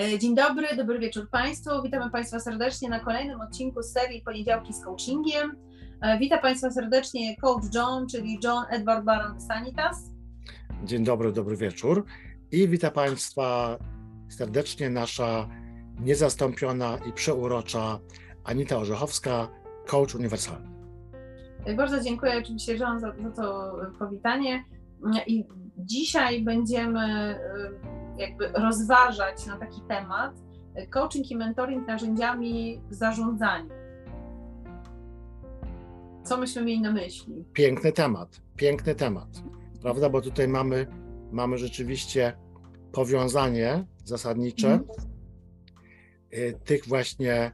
E, dzień dobry, dobry wieczór Państwu. Witamy Państwa serdecznie na kolejnym odcinku serii Poniedziałki z Coachingiem. E, witam Państwa serdecznie coach John, czyli John Edward Baron Sanitas. Dzień dobry, dobry wieczór. I witam Państwa serdecznie nasza niezastąpiona i przeurocza Anita Orzechowska, coach uniwersalny. E, bardzo dziękuję oczywiście John za, za to powitanie. I dzisiaj będziemy jakby rozważać na taki temat coaching i mentoring narzędziami w zarządzaniu. Co myśmy mieli na myśli? Piękny temat, piękny temat, prawda? Bo tutaj mamy, mamy rzeczywiście powiązanie zasadnicze mm. tych właśnie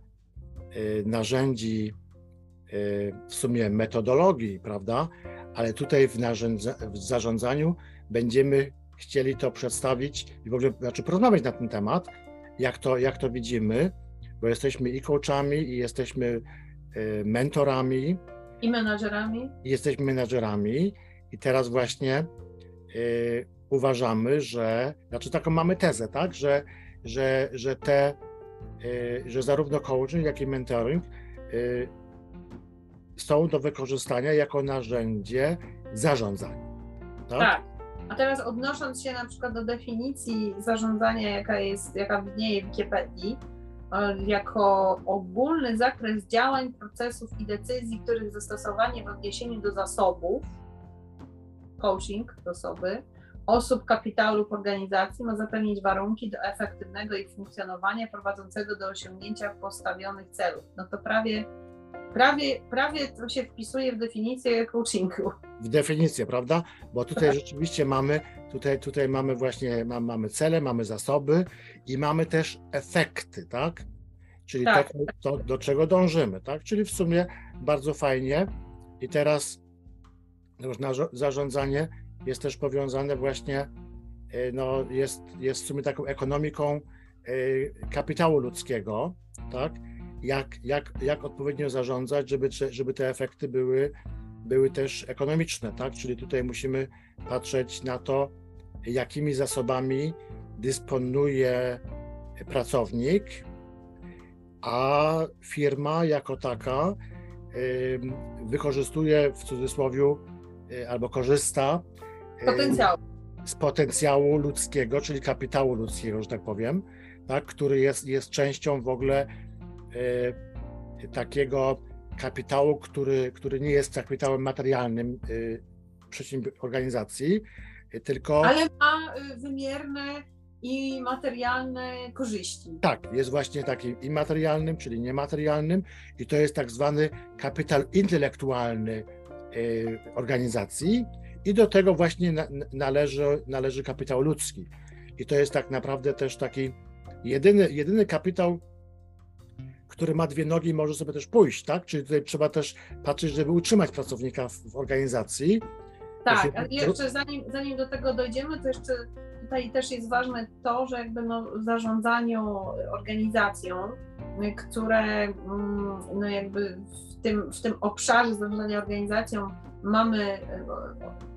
y, narzędzi, y, w sumie metodologii, prawda? Ale tutaj w, w zarządzaniu będziemy chcieli to przedstawić i w ogóle znaczy porozmawiać na ten temat, jak to, jak to widzimy, bo jesteśmy i coachami, i jesteśmy y, mentorami. I menadżerami. I jesteśmy menadżerami. I teraz właśnie y, uważamy, że, znaczy taką mamy tezę, tak, że, że, że te, y, że zarówno coaching, jak i mentoring y, są do wykorzystania jako narzędzie zarządzania. Tak? tak. A teraz odnosząc się na przykład do definicji zarządzania, jaka jest, jaka widnieje w Wikipedii, e, jako ogólny zakres działań, procesów i decyzji, których zastosowanie w odniesieniu do zasobów, coaching osoby, osób, kapitału lub organizacji ma zapewnić warunki do efektywnego ich funkcjonowania prowadzącego do osiągnięcia postawionych celów. No to prawie prawie, prawie to się wpisuje w definicję coachingu. W definicję, prawda? Bo tutaj tak. rzeczywiście mamy, tutaj, tutaj mamy właśnie, mamy cele, mamy zasoby i mamy też efekty, tak? Czyli tak. to, to, do czego dążymy, tak? Czyli w sumie bardzo fajnie. I teraz zarządzanie jest też powiązane właśnie, e, no jest, jest w sumie taką ekonomiką e, kapitału ludzkiego, tak? Jak, jak, jak odpowiednio zarządzać, żeby, żeby te efekty były, były też ekonomiczne, tak? Czyli tutaj musimy patrzeć na to, jakimi zasobami dysponuje pracownik, a firma jako taka wykorzystuje w cudzysłowie y, albo korzysta Potencjał. z potencjału ludzkiego, czyli kapitału ludzkiego, że tak powiem, tak, który jest, jest częścią w ogóle takiego kapitału, który, który nie jest kapitałem materialnym y, organizacji, y, tylko. Ale ma wymierne i materialne korzyści. Tak, jest właśnie takim immaterialnym, czyli niematerialnym, i to jest tak zwany kapitał intelektualny organizacji, i do tego właśnie należy, należy kapitał ludzki. I to jest tak naprawdę też taki jedyny, jedyny kapitał, który ma dwie nogi i może sobie też pójść, tak? Czyli tutaj trzeba też patrzeć, żeby utrzymać pracownika w, w organizacji. Tak, jeszcze zanim, zanim do tego dojdziemy, to jeszcze tutaj też jest ważne to, że jakby no w zarządzaniu organizacją, które mm, no jakby w tym, w tym obszarze zarządzania organizacją mamy e,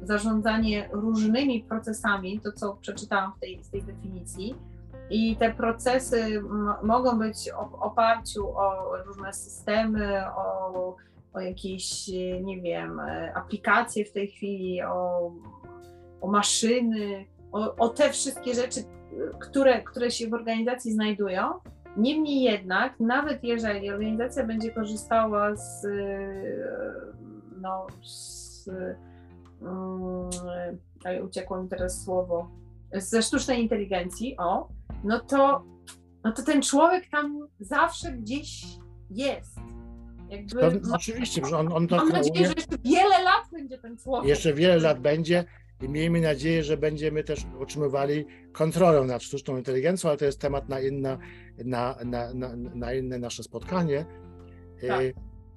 zarządzanie różnymi procesami, to co przeczytałam w tej, w tej definicji, i te procesy mogą być w oparciu o różne systemy, o, o jakieś, nie wiem, aplikacje w tej chwili, o, o maszyny, o, o te wszystkie rzeczy, które, które się w organizacji znajdują. Niemniej jednak, nawet jeżeli organizacja będzie korzystała z, no, z um, uciekło mi teraz słowo, ze sztucznej inteligencji, o, no to, no to ten człowiek tam zawsze gdzieś jest. Jakby, oczywiście, że on, on to Mam nadzieję, że jeszcze wiele lat będzie ten człowiek. Jeszcze wiele lat będzie i miejmy nadzieję, że będziemy też utrzymywali kontrolę nad sztuczną inteligencją, ale to jest temat na, inna, na, na, na, na inne nasze spotkanie. Tak.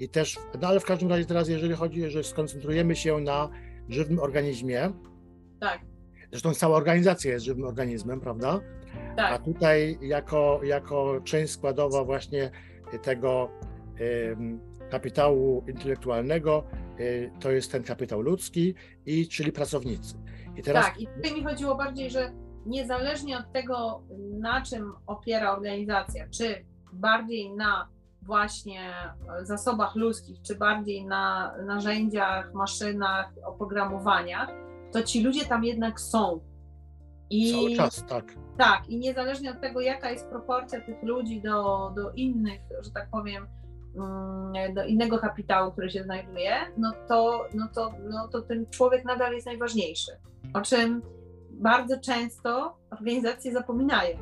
I też, no ale w każdym razie teraz, jeżeli chodzi, że skoncentrujemy się na żywym organizmie, tak. Zresztą cała organizacja jest żywym organizmem, prawda? Tak. A tutaj jako, jako część składowa właśnie tego kapitału intelektualnego y, to jest ten kapitał ludzki, i czyli pracownicy. I teraz... Tak, i tutaj mi chodziło bardziej, że niezależnie od tego, na czym opiera organizacja, czy bardziej na właśnie zasobach ludzkich, czy bardziej na narzędziach, maszynach, oprogramowaniach, to ci ludzie tam jednak są. I, Cały czas, tak. Tak, i niezależnie od tego, jaka jest proporcja tych ludzi do, do innych, że tak powiem, mm, do innego kapitału, który się znajduje, no to, no, to, no to ten człowiek nadal jest najważniejszy. O czym bardzo często organizacje zapominają.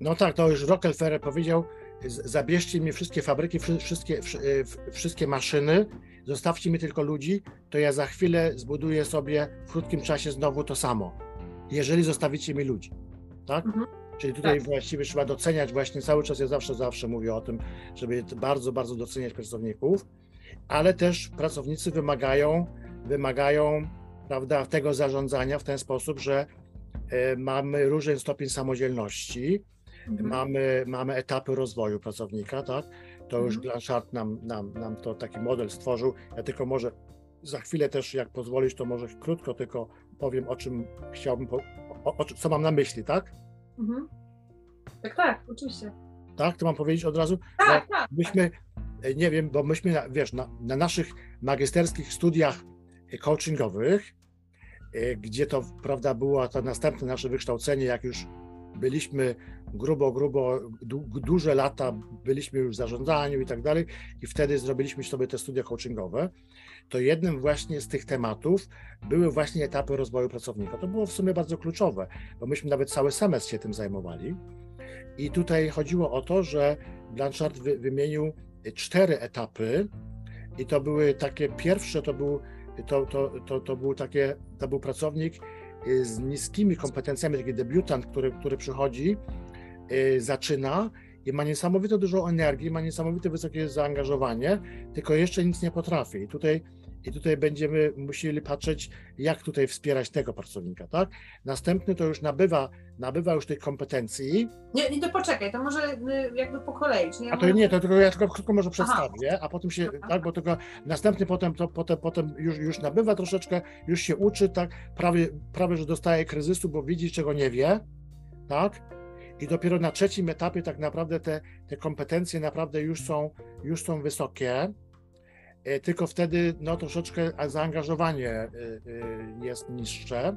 No tak, to już Rockefeller powiedział, zabierzcie mi wszystkie fabryki, wszystkie, wszystkie maszyny, zostawcie mi tylko ludzi, to ja za chwilę zbuduję sobie w krótkim czasie znowu to samo, jeżeli zostawicie mi ludzi. Tak? Mhm. Czyli tutaj tak. właściwie trzeba doceniać właśnie cały czas, ja zawsze, zawsze mówię o tym, żeby bardzo, bardzo doceniać pracowników, ale też pracownicy wymagają, wymagają prawda, tego zarządzania w ten sposób, że e, mamy różny stopień samodzielności, mhm. mamy, mamy etapy rozwoju pracownika, tak? To już mhm. Blanchard nam, nam, nam to taki model stworzył. Ja tylko może za chwilę też, jak pozwolisz, to może krótko tylko powiem, o czym chciałbym, po, o, o, co mam na myśli, tak? Mhm. Tak, tak, oczywiście. Tak, to mam powiedzieć od razu? Tak, tak. Myśmy, e, nie wiem, bo myśmy, wiesz, na, na naszych magisterskich studiach coachingowych, e, gdzie to, prawda, było to następne nasze wykształcenie, jak już byliśmy grubo, grubo, du, duże lata byliśmy już w zarządzaniu i tak dalej i wtedy zrobiliśmy sobie te studia coachingowe, to jednym właśnie z tych tematów były właśnie etapy rozwoju pracownika. To było w sumie bardzo kluczowe, bo myśmy nawet cały semestr się tym zajmowali i tutaj chodziło o to, że Blanchard wy, wymienił cztery etapy i to były takie pierwsze, to był to, to, to, to był takie, to był pracownik z niskimi kompetencjami, taki debiutant, który, który przychodzi, yy, zaczyna i ma niesamowite dużo energii, ma niesamowite wysokie zaangażowanie, tylko jeszcze nic nie potrafi. I tutaj i tutaj będziemy musieli patrzeć, jak tutaj wspierać tego pracownika, tak? Następny to już nabywa, nabywa już tych kompetencji. Nie, nie to poczekaj, to może y, jakby po kolei. Nie? A to nie, to tylko ja tylko krótko może przedstawię, a potem się, tak, bo tylko następny potem, to, potem, potem już, już nabywa troszeczkę, już się uczy, tak, prawie, prawie, że dostaje kryzysu, bo widzi, czego nie wie, tak? I dopiero na trzecim etapie tak naprawdę te, te kompetencje naprawdę już są, już są wysokie. E, tylko wtedy no, troszeczkę zaangażowanie e, e, jest niższe.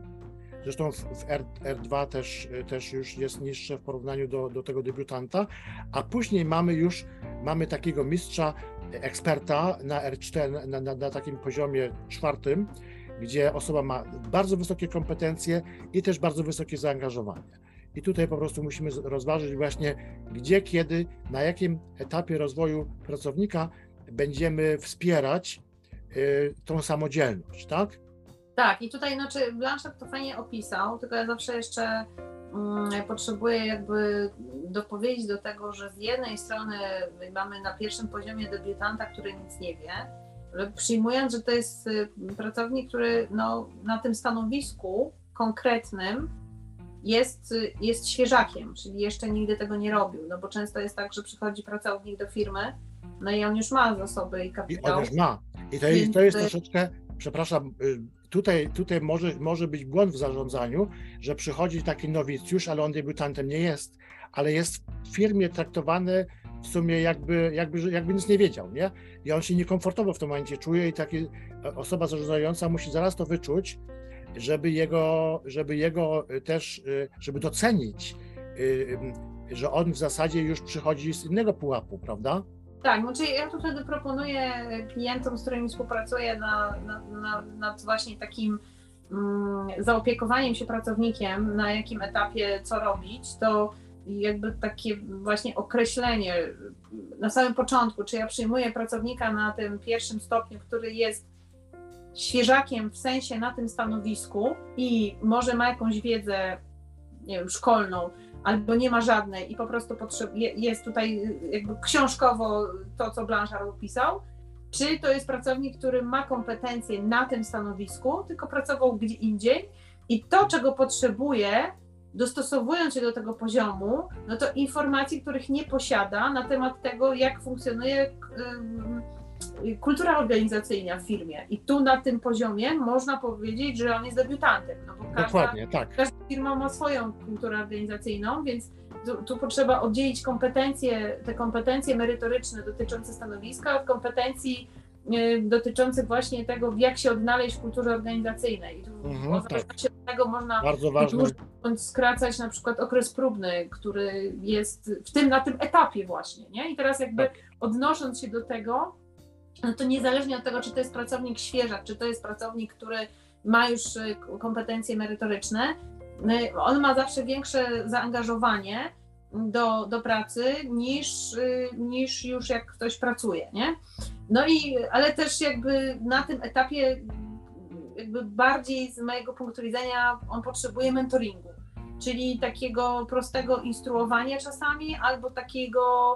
Zresztą w R, R2 też, też już jest niższe w porównaniu do, do tego debiutanta, a później mamy już mamy takiego mistrza, eksperta na R4, na, na, na takim poziomie czwartym, gdzie osoba ma bardzo wysokie kompetencje i też bardzo wysokie zaangażowanie. I tutaj po prostu musimy rozważyć właśnie, gdzie, kiedy, na jakim etapie rozwoju pracownika będziemy wspierać y, tą samodzielność, tak? Tak, i tutaj znaczy Blanchard to fajnie opisał, tylko ja zawsze jeszcze um, potrzebuję jakby dopowiedzieć do tego, że z jednej strony mamy na pierwszym poziomie debiutanta, który nic nie wie, przyjmując, że to jest y, pracownik, który no, na tym stanowisku konkretnym jest, y, jest świeżakiem, czyli jeszcze nigdy tego nie robił, no bo często jest tak, że przychodzi pracownik do firmy, no i on już ma zasoby i kapitał. I on już ma. I to jest, to jest troszeczkę, przepraszam, y, tutaj, tutaj może, może być błąd w zarządzaniu, że przychodzi taki nowicjusz, ale on debiutantem nie jest, ale jest w firmie traktowany w sumie jakby, jakby, jakby nic nie wiedział, nie? I on się niekomfortowo w tym momencie czuje i taka e, osoba zarządzająca musi zaraz to wyczuć, żeby jego, żeby jego też, y, żeby docenić, że on w zasadzie już przychodzi z innego pułapu, prawda? Tak, znaczy ja tu wtedy proponuję klientom, z którymi współpracuję na, na, na, nad właśnie takim mm, zaopiekowaniem się pracownikiem, na jakim etapie co robić, to jakby takie właśnie określenie na samym początku, czy ja przyjmuję pracownika na tym pierwszym stopniu, który jest świeżakiem w sensie na tym stanowisku i może ma jakąś wiedzę nie wiem, szkolną, albo nie ma żadnej i po prostu jest tutaj jakby książkowo to, co Blanchard opisał, czy to jest pracownik, który ma kompetencje na tym stanowisku, tylko pracował gdzie indziej i to, czego potrzebuje, dostosowując się do tego poziomu, no to informacji, których nie posiada na temat tego, jak funkcjonuje kultura organizacyjna w firmie. I tu na tym poziomie można powiedzieć, że on jest debiutantem. No bo każda, Dokładnie, tak. każda firma ma swoją kulturę organizacyjną, więc tu, tu, potrzeba oddzielić kompetencje, te kompetencje merytoryczne dotyczące stanowiska od kompetencji y, dotyczących właśnie tego, jak się odnaleźć w kulturze organizacyjnej. I tu Mhm, tak. zależności od tego można Bardzo ważne. skracać na przykład okres próbny, który jest w tym, na tym etapie właśnie, nie? I teraz jakby Tak. odnosząc się do tego, no to niezależnie od tego, czy to jest pracownik świeżak, czy to jest pracownik, który ma już y, kompetencje merytoryczne, on ma zawsze większe zaangażowanie do, do pracy niż, y, niż już jak ktoś pracuje, nie? No i, ale też jakby na tym etapie jakby bardziej z mojego punktu widzenia on potrzebuje mentoringu, czyli takiego prostego instruowania czasami, albo takiego,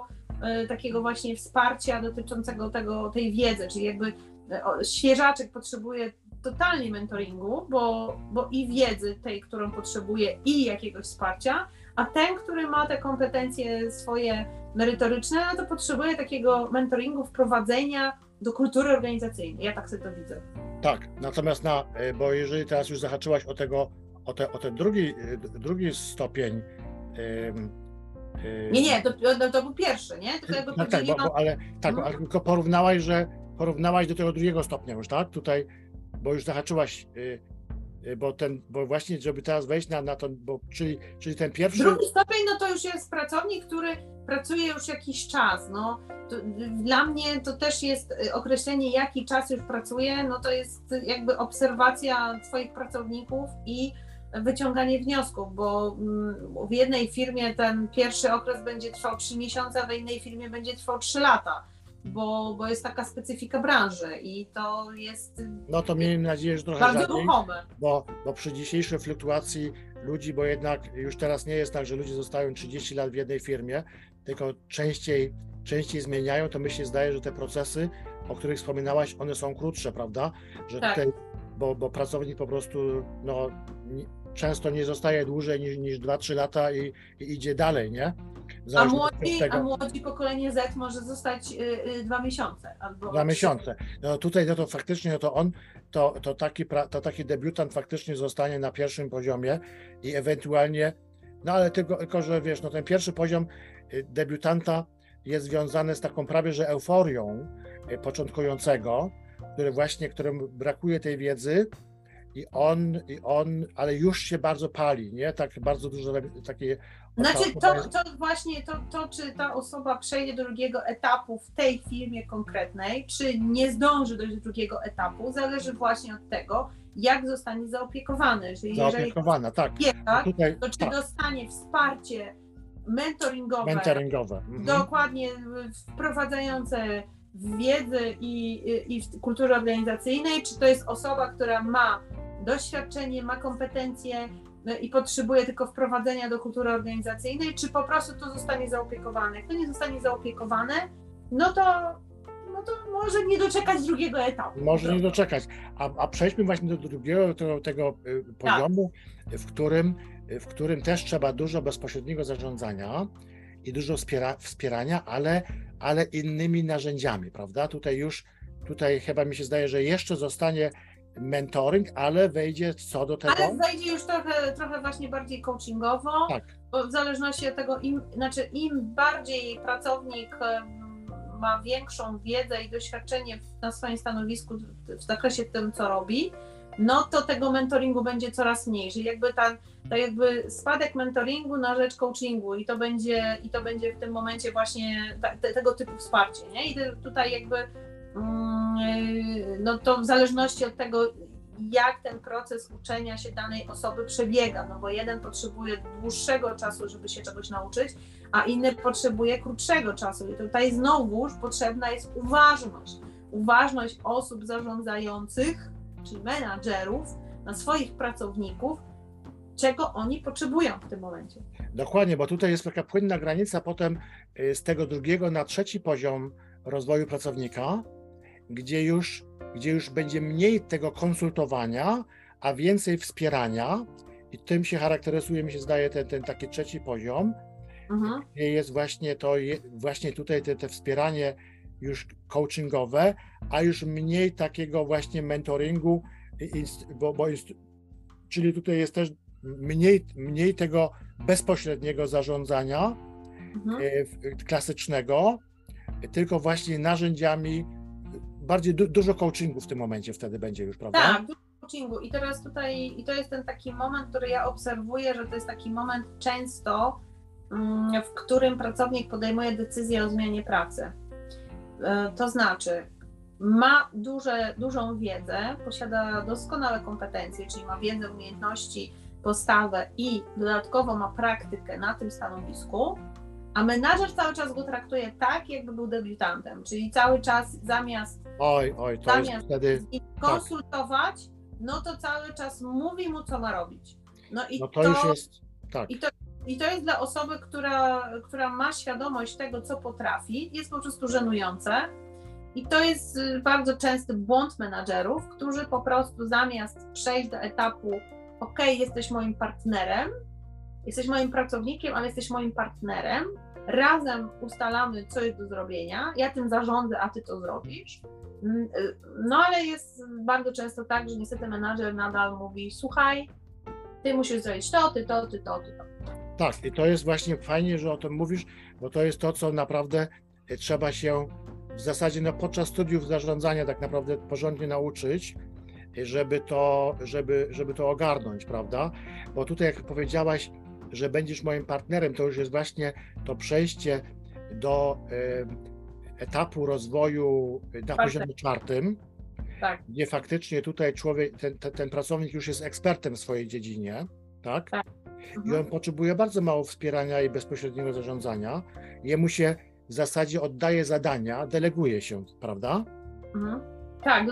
takiego właśnie wsparcia dotyczącego tego, tej wiedzy, czyli jakby e, świeżaczek potrzebuje totalnie mentoringu, bo, bo i wiedzy tej, którą potrzebuje i jakiegoś wsparcia, a ten, który ma te kompetencje swoje merytoryczne, no to potrzebuje takiego mentoringu, wprowadzenia do kultury organizacyjnej. Ja tak sobie to widzę. Tak, natomiast na, y, bo jeżeli teraz już zahaczyłaś o tego, o, te, o ten drugi, drugi stopień. Nie, nie, to, to, to był pierwszy, nie? Tylko jakby No tak, bo, podzieliłam. bo, ale tak, Mhm. ale tylko porównałaś, że porównałaś do tego drugiego stopnia już, tak? Tutaj, bo już zahaczyłaś, y, y, bo ten, bo właśnie, żeby teraz wejść na, na to, bo czyli, czyli ten pierwszy. Drugi stopień, no to już jest pracownik, który pracuje już jakiś czas. No, to, dla mnie to też jest y, określenie, jaki czas już pracuje, no to jest jakby obserwacja Twoich pracowników i wyciąganie wniosków, bo mm, w jednej firmie ten pierwszy okres będzie trwał 3 miesiące, a w innej firmie będzie trwał 3 lata, bo, bo jest taka specyfika branży i to jest No to miejmy nadzieję, że trochę bardzo rzadziej, ruchome. bo, bo przy dzisiejszej fluktuacji ludzi, bo jednak już teraz nie jest tak, że ludzie zostają 30 lat w jednej firmie, tylko częściej, częściej zmieniają, to mi się zdaje, że te procesy, o których wspominałaś, one są krótsze, prawda? Że Tak. tutaj, bo, bo pracownik po prostu no, często nie zostaje dłużej niż, niż 2-3 lata i, i idzie dalej, nie? A młodzi, a młodzi pokolenie Z może zostać y, y, dwa miesiące albo Dwa miesiące. No tutaj no to faktycznie no to on, to, to, taki, pra- to taki debiutant faktycznie zostanie na pierwszym poziomie i ewentualnie, no ale tylko, tylko że wiesz, no ten pierwszy poziom y, debiutanta jest związany z taką prawie że euforią y, początkującego, który właśnie, któremu brakuje tej wiedzy i on, i on, ale już się bardzo pali, nie? Tak bardzo dużo takie Znaczy to, to właśnie to, to, czy ta osoba przejdzie do drugiego etapu w tej firmie konkretnej, czy nie zdąży dojść do drugiego etapu, zależy właśnie od tego, jak zostanie zaopiekowany. Czyli zaopiekowana, tak. wie, tak, Tutaj to czy tak, dostanie wsparcie mentoringowe, mentoringowe. Mhm. dokładnie wprowadzające w wiedzę i, i w kulturze organizacyjnej, czy to jest osoba, która ma doświadczenie, ma kompetencje no i potrzebuje tylko wprowadzenia do kultury organizacyjnej, czy po prostu to zostanie zaopiekowane. Jak to nie zostanie zaopiekowane, no to, no to może nie doczekać drugiego etapu. Może nie doczekać. A, a przejdźmy właśnie do drugiego tego, tego y, poziomu, w, którym, w którym też trzeba dużo bezpośredniego zarządzania i dużo wspiera, wspierania, ale, ale innymi narzędziami, prawda? Tutaj już, tutaj chyba mi się zdaje, że jeszcze zostanie mentoring, ale wejdzie co do tego? Ale wejdzie już trochę, trochę właśnie bardziej coachingowo, Tak. bo w zależności od tego, im, znaczy im bardziej pracownik ma większą wiedzę i doświadczenie na swoim stanowisku w zakresie tym, co robi, no to tego mentoringu będzie coraz mniej, czyli jakby ten, jakby spadek mentoringu na rzecz coachingu i to będzie, i to będzie w tym momencie właśnie te, tego typu wsparcie, nie? I te, tutaj jakby mm, yy, no to w zależności od tego, jak ten proces uczenia się danej osoby przebiega, no bo jeden potrzebuje dłuższego czasu, żeby się czegoś nauczyć, a inny potrzebuje krótszego czasu. I tutaj znowuż potrzebna jest uważność. Uważność osób zarządzających, czyli menadżerów, na swoich pracowników, czego oni potrzebują w tym momencie. Dokładnie, bo tutaj jest taka płynna granica potem y, z tego drugiego na trzeci poziom rozwoju pracownika, gdzie już, gdzie już będzie mniej tego konsultowania, a więcej wspierania. I tym się charakteryzuje, mi się zdaje, ten, ten taki trzeci poziom, Mhm. gdzie jest właśnie to, właśnie tutaj te, te wspieranie już coachingowe, a już mniej takiego właśnie mentoringu, bo, bo jest, czyli tutaj jest też mniej, mniej tego bezpośredniego zarządzania mhm. E, klasycznego, tylko właśnie narzędziami, bardziej du, dużo coachingu w tym momencie wtedy będzie już, prawda? Tak, dużo coachingu i teraz tutaj, i to jest ten taki moment, który ja obserwuję, że to jest taki moment często, mm, w którym pracownik podejmuje decyzję o zmianie pracy. E, to znaczy, ma duże, dużą wiedzę, posiada doskonałe kompetencje, czyli ma wiedzę, umiejętności, postawę i dodatkowo ma praktykę na tym stanowisku, a menadżer cały czas go traktuje tak, jakby był debiutantem, czyli cały czas zamiast, oj, oj, to zamiast jest wtedy... konsultować, tak. no to cały czas mówi mu, co ma robić. No i no to, to już jest, tak. I to, I to jest dla osoby, która, która ma świadomość tego, co potrafi, jest po prostu żenujące. I to jest y, bardzo częsty błąd menadżerów, którzy po prostu zamiast przejść do etapu, OK, jesteś moim partnerem, jesteś moim pracownikiem, ale jesteś moim partnerem, razem ustalamy, co jest do zrobienia, ja tym zarządzę, a ty to zrobisz. Mm, y, no ale jest bardzo często tak, że niestety menadżer nadal mówi, słuchaj, ty musisz zrobić to, ty to, ty to, ty to. Tak, i to jest właśnie fajnie, że o tym mówisz, bo to jest to, co naprawdę e, trzeba się w zasadzie no, podczas studiów zarządzania tak naprawdę porządnie nauczyć, e, żeby to, żeby, żeby to ogarnąć, prawda? Bo tutaj, jak powiedziałaś, że będziesz moim partnerem, to już jest właśnie to przejście do etapu rozwoju na poziomie czwartym, tak. gdzie faktycznie tutaj człowiek, ten, ten, ten, pracownik już jest ekspertem w swojej dziedzinie, tak? tak. Mhm. I on potrzebuje bardzo mało wspierania i bezpośredniego zarządzania. Jemu się w zasadzie oddaje zadania, deleguje się, prawda? Mhm. Tak,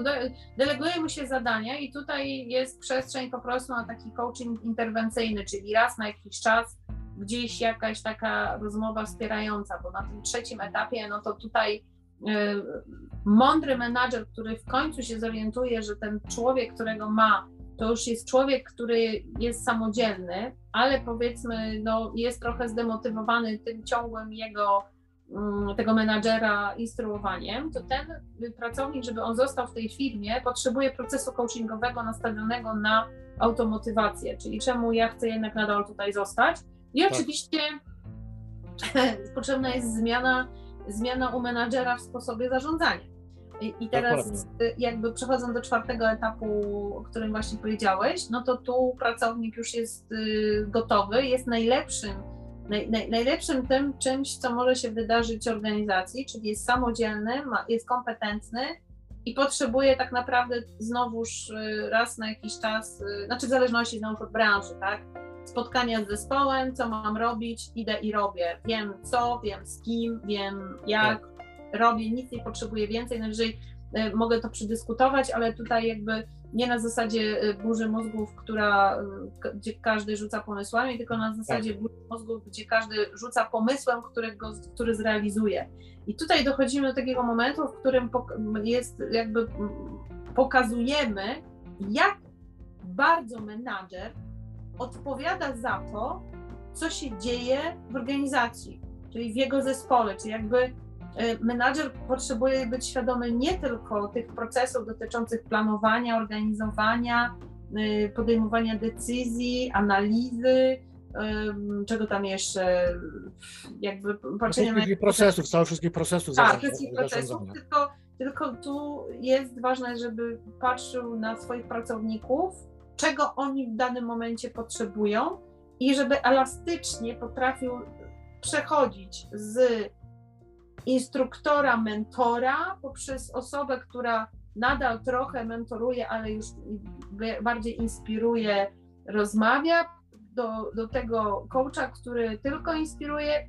deleguje mu się zadania i tutaj jest przestrzeń po prostu na taki coaching interwencyjny, czyli raz na jakiś czas gdzieś jakaś taka rozmowa wspierająca, bo na tym trzecim etapie, no to tutaj y, mądry menadżer, który w końcu się zorientuje, że ten człowiek, którego ma, to już jest człowiek, który jest samodzielny, ale powiedzmy, no, jest trochę zdemotywowany tym ciągłym jego Mm, tego menadżera instruowaniem, to ten pracownik, żeby on został w tej firmie, potrzebuje procesu coachingowego nastawionego na automotywację, czyli czemu ja chcę jednak nadal tutaj zostać. I tak. oczywiście potrzebna jest zmiana, zmiana u menadżera w sposobie zarządzania. I, I teraz Dokładnie. jakby przechodząc do czwartego etapu, o którym właśnie powiedziałeś, no to tu pracownik już jest y, gotowy, jest najlepszym naj, naj, najlepszym tym czymś, co może się wydarzyć organizacji, czyli jest samodzielny, ma, jest kompetentny i potrzebuje tak naprawdę znowuż y, raz na jakiś czas, y, znaczy w zależności znowuż od branży, tak? Spotkania z zespołem, co mam robić, idę i robię. Wiem co, wiem z kim, wiem jak, tak. Robię, nic nie potrzebuję więcej. Najwyżej y, mogę to przedyskutować, ale tutaj jakby nie na zasadzie y, burzy mózgów, która, y, gdzie każdy rzuca pomysłami, tylko na zasadzie tak. burzy mózgów, gdzie każdy rzuca pomysłem, którego, który zrealizuje. I tutaj dochodzimy do takiego momentu, w którym jest jakby pokazujemy, jak bardzo menadżer odpowiada za to, co się dzieje w organizacji, czyli w jego zespole, czyli jakby menadżer potrzebuje być świadomy nie tylko tych procesów dotyczących planowania, organizowania, y, podejmowania decyzji, analizy, czego tam jeszcze, jakby patrzenia na... Wszystkich procesów, całych wszystkich procesów. Tak, wszystkich procesów, tylko, tylko tu jest ważne, żeby patrzył na swoich pracowników, czego oni w danym momencie potrzebują i żeby elastycznie potrafił przechodzić z instruktora, mentora, poprzez osobę, która nadal trochę mentoruje, ale już bardziej inspiruje, rozmawia, do, do tego coacha, który tylko inspiruje,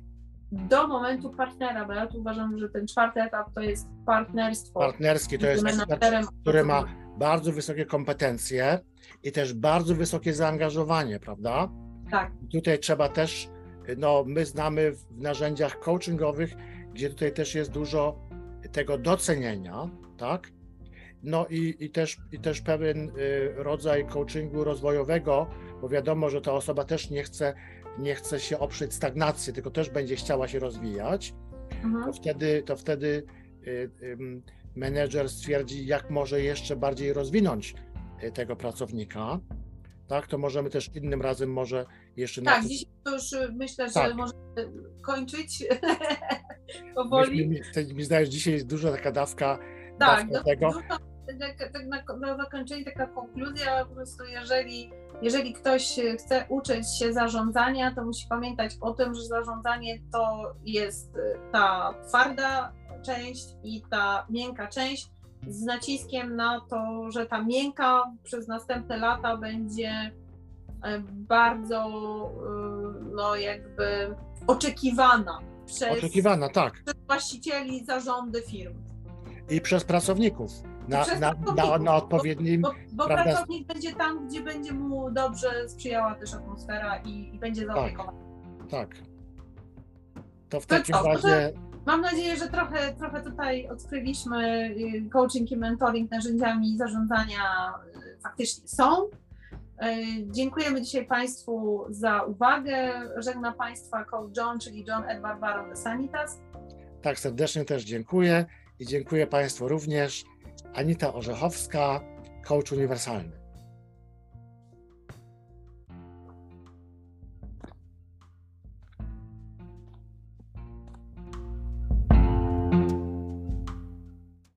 do momentu partnera, bo ja tu uważam, że ten czwarty etap to jest partnerstwo. Partnerski to jest ekspert, który ma bardzo wysokie kompetencje i też bardzo wysokie zaangażowanie, prawda? Tak. Tutaj trzeba też, no my znamy w narzędziach coachingowych gdzie tutaj też jest dużo tego docenienia, tak? No i, i, też, i też pewien y, rodzaj coachingu rozwojowego, bo wiadomo, że ta osoba też nie chce, nie chce się oprzeć stagnacji, tylko też będzie chciała się rozwijać, mhm. to wtedy, to wtedy y, menedżer stwierdzi, jak może jeszcze bardziej rozwinąć y, tego pracownika, tak, to możemy też innym razem może jeszcze na Tak, to- dzisiaj to już myślę, że Tak. możemy kończyć powoli. Mi, mi zdaje, że dzisiaj jest duża taka dawka, Tak, dawka do, tego. dużo, tak, tak na, na zakończenie taka konkluzja, po prostu jeżeli, jeżeli ktoś chce uczyć się zarządzania, to musi pamiętać o tym, że zarządzanie to jest y, ta twarda część i ta miękka część z naciskiem na to, że ta miękka przez następne lata będzie e, bardzo y, no jakby oczekiwana przez, Oczekiwana, tak. przez właścicieli zarządy firm. I przez pracowników na, przez na, na, na odpowiednim. Bo, bo Prawda? pracownik będzie tam, gdzie będzie mu dobrze sprzyjała też atmosfera i, i będzie zaopiekowany. Tak. To w To takim co, razie. Mam nadzieję, że trochę, trochę tutaj odkryliśmy y, coaching i mentoring narzędziami zarządzania y, faktycznie są. Y, Dziękujemy dzisiaj Państwu za uwagę. Żegna Państwa coach John, czyli John Edward Baron de Sanitas. Tak, serdecznie też dziękuję i dziękuję Państwu również. Anita Orzechowska, coach uniwersalny.